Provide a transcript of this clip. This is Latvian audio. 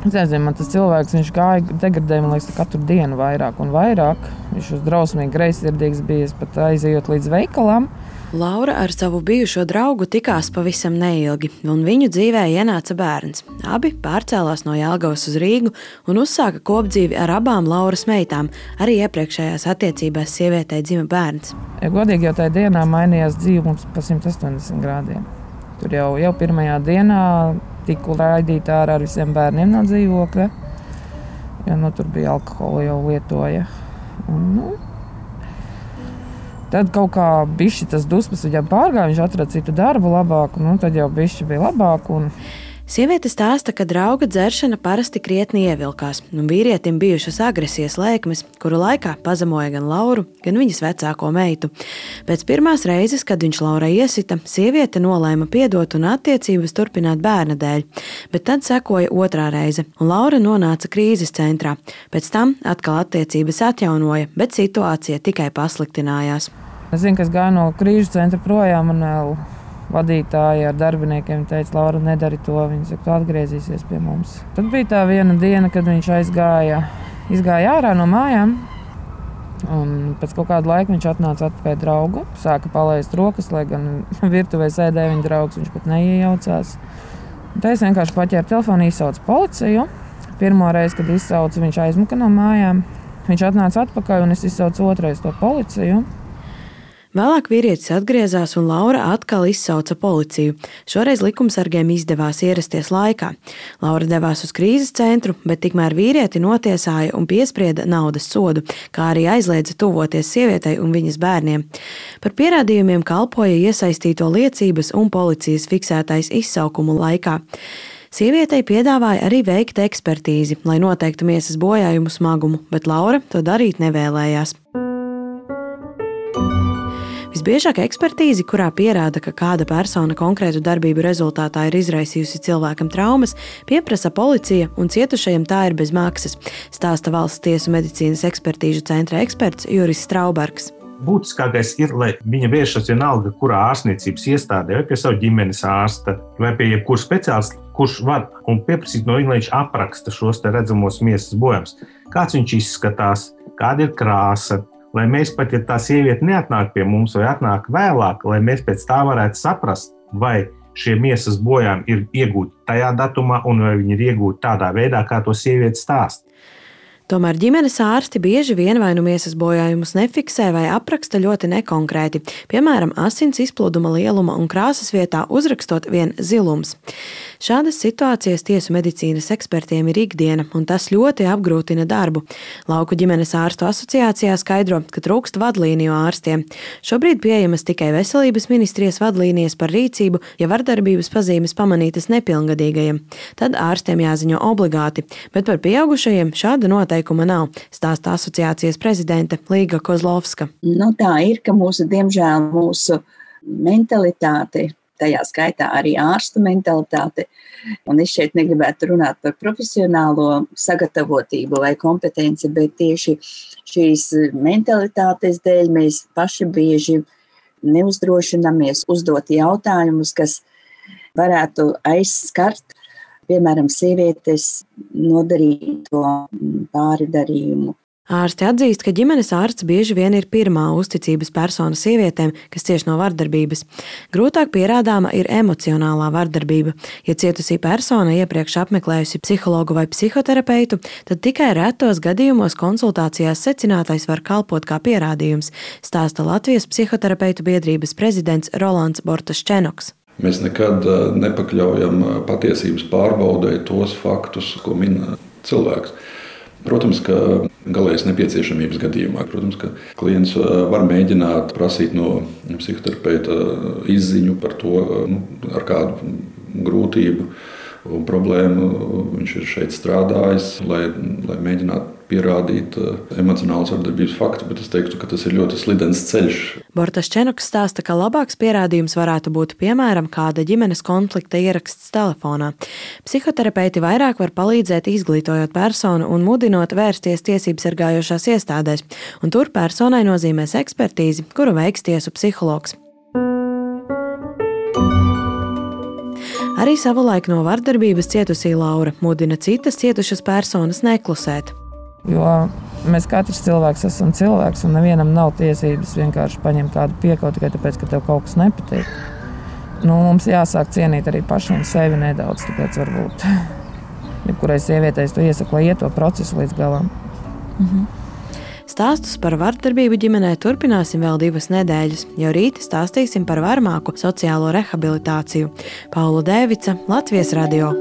Nezinu, man tas cilvēks, viņš gāja degradē, man liekas, katru dienu vairāk un vairāk. Viņš uz drausmīgi greizsirdīgs bija, pat aizejot līdz veikalam. Laura ar savu bijušo draugu tikās pavisam neilgi, un viņu dzīvē ienāca bērns. Abi pārcēlās no Jālgavas uz Rīgu un uzsāka kopdzīvi ar abām Lauras meitām. Arī iepriekšējās attiecībās sievietei dzima bērns. Ja godīgi jau tajā dienā mainījās dzīve mums pa 180 grādiem. Tur jau, jau pirmajā dienā tika raidīta ārā ar visiem bērniem no dzīvokļa, jo nu, tur bija alkohola jau lietoja. Un, nu, Tad kaut kā bija tas dusmas viņam pārgāja, viņš atrada citu darbu labāku, nu, tad jau bija labāk. Un... Sieviete stāsta, ka drauga dzeršana parasti krietni ievilkās, un vīrietim bijušas agresijas lēkmes, kuru laikā pazemoja gan Lauru, gan viņas vecāko meitu. Pēc pirmās reizes, kad viņš Laurai iesita, sieviete nolēma piedot un attiecības turpināt bērna dēļ, bet tad sekoja otrā reize, un Laura nonāca krīzes centrā. Pēc tam atkal attiecības atjaunoja, bet situācija tikai pasliktinājās. Es zinu, ka es gāju no krīžu centra projām, un vēl vadītāji ar darbiniekiem teica, Laura, nedari to. Viņa saka, tu atgriezīsies pie mums. Tad bija tā viena diena, kad viņš aizgāja, izgāja ārā no mājām. Un pēc kāda laika viņš atnāca atpakaļ draugu, sāka palaist rokas, lai gan virtuvē sēdēja viņa draugs. Viņš pat neiejaucās. Tā es vienkārši paķēru telefonu, izsaucu policiju. Pirmā reize, kad izsaucu, viņš aizmuka no mājām. Viņš atnāca atpakaļ, un es izsaucu otrais to policiju. Vēlāk vīrietis atgriezās un Laura atkal izsauca policiju. Šoreiz likumsargiem izdevās ierasties laikā. Laura devās uz krīzes centru, bet tikmēr vīrieti notiesāja un piesprieda naudas sodu, kā arī aizliedza tuvoties sievietei un viņas bērniem. Par pierādījumiem kalpoja iesaistīto liecības un policijas fiksētais izsaukumu laikā. Sievietei piedāvāja arī veikt ekspertīzi, lai noteiktu miesas bojājumu smagumu, bet Laura to darīt nevēlējās. Visbiežāk ekspertīzi, kurā pierāda, ka kāda persona konkrētu darbību rezultātā ir izraisījusi cilvēkam traumas, pieprasa policija, un cietušajam tā ir bez maksas, stāsta valsts tiesu medicīnas ekspertīžu centra eksperts Juris Straubergs. Būtiskākais ir, lai viņa vēršas vienalga, kurā ārstniecības iestādē, vai pie sava ģimenes ārsta, vai pie jebkura speciālista, kurš var un pieprasīt no viņa, lai viņš apraksta šos redzamos miesas bojājumus. Kāds viņš izskatās, kāda ir krāsa, lai mēs pat, ja tā sieviete neatnāk pie mums vai atnāk vēlāk, lai mēs pēc tā varētu saprast, vai šie miesas bojājumi ir iegūti tajā datumā, un vai viņi ir iegūti tādā veidā, kā to sieviete stāsta. Tomēr ģimenes ārsti bieži vien vai nu miesas bojājumus nefiksē vai apraksta ļoti nekonkrēti, piemēram, asins izplūduma lieluma un krāsas vietā uzrakstot vien zilums. Šādas situācijas tiesu medicīnas ekspertiem ir ikdiena, un tas ļoti apgrūtina darbu. Lauku ģimenes ārstu asociācijā skaidro, ka trūkst vadlīniju ārstiem. Šobrīd pieejamas tikai veselības ministrijas vadlīnijas par rīcību, ja vardarbības pazīmes pamanītas nepilngadīgajiem. Tad ārstiem jāziņo obligāti, bet par pieaugušajiem šāda noteikuma nav, stāsta asociācijas prezidente Līga Kozlovska. Nu, tā ir, ka mūsu, diemžēl, mūsu mentalitāte tajā skaitā arī ārstu mentalitāti. Un es šeit negribētu runāt par profesionālo sagatavotību vai kompetenci, bet tieši šīs mentalitātes dēļ mēs paši bieži neuzdrošināmies uzdot jautājumus, kas varētu aizskart, piemēram, sievietes nodarīto pāri Ārsti atzīst, ka ģimenes ārsts bieži vien ir pirmā uzticības persona sievietēm, kas cieš no vardarbības. Grūtāk pierādāma ir emocionālā vardarbība. Ja cietusī persona iepriekš apmeklējusi psihologu vai psihoterapeitu, tad tikai retos gadījumos konsultācijās secinātais var kalpot kā pierādījums, stāsta Latvijas psihoterapeitu biedrības prezidents Rolands Bortas Čenoks. Mēs nekad eh, nepakļaujam eh, patiesības pārbaudē tos faktus, ko min eh, cilvēks. Protams, ka galējas nepieciešamības gadījumā, protams, klients var mēģināt prasīt no psihoterapeita izziņu par to, nu, ar kādu grūtību un problēmu viņš ir šeit strādājis, lai, lai mēģinātu pierādīt uh, emocionālas vardarbības faktu, bet es teiktu, ka tas ir ļoti slidens ceļš. Bortas Čenoks stāsta, ka labāks pierādījums varētu būt piemēram kāda ģimenes konflikta ieraksts telefonā. Psihoterapeiti vairāk var palīdzēt izglītojot personu un mudinot vērsties tiesības sargājošās iestādēs, un tur personai nozīmēs ekspertīzi, kuru veiks tiesu psihologs. Arī savulaik no vardarbības cietusī Laura mudina citas cietušas personas neklusēt. Jo mēs katrs cilvēks esam cilvēks, un nevienam nav tiesības vienkārši paņemt kādu piekautu tikai tāpēc, ka tev kaut kas nepatīk. Nu, mums jāsāk cienīt arī pašiem sevi nedaudz. Tāpēc varbūt jebkurai sievietei to iesaku, lai iet to procesu līdz galam. Mhm. Stāstus par vardarbību ģimenē turpināsim vēl divas nedēļas, jo rīt stāstīsim par varmāku sociālo rehabilitāciju. Paula Dēvica, Latvijas Radio.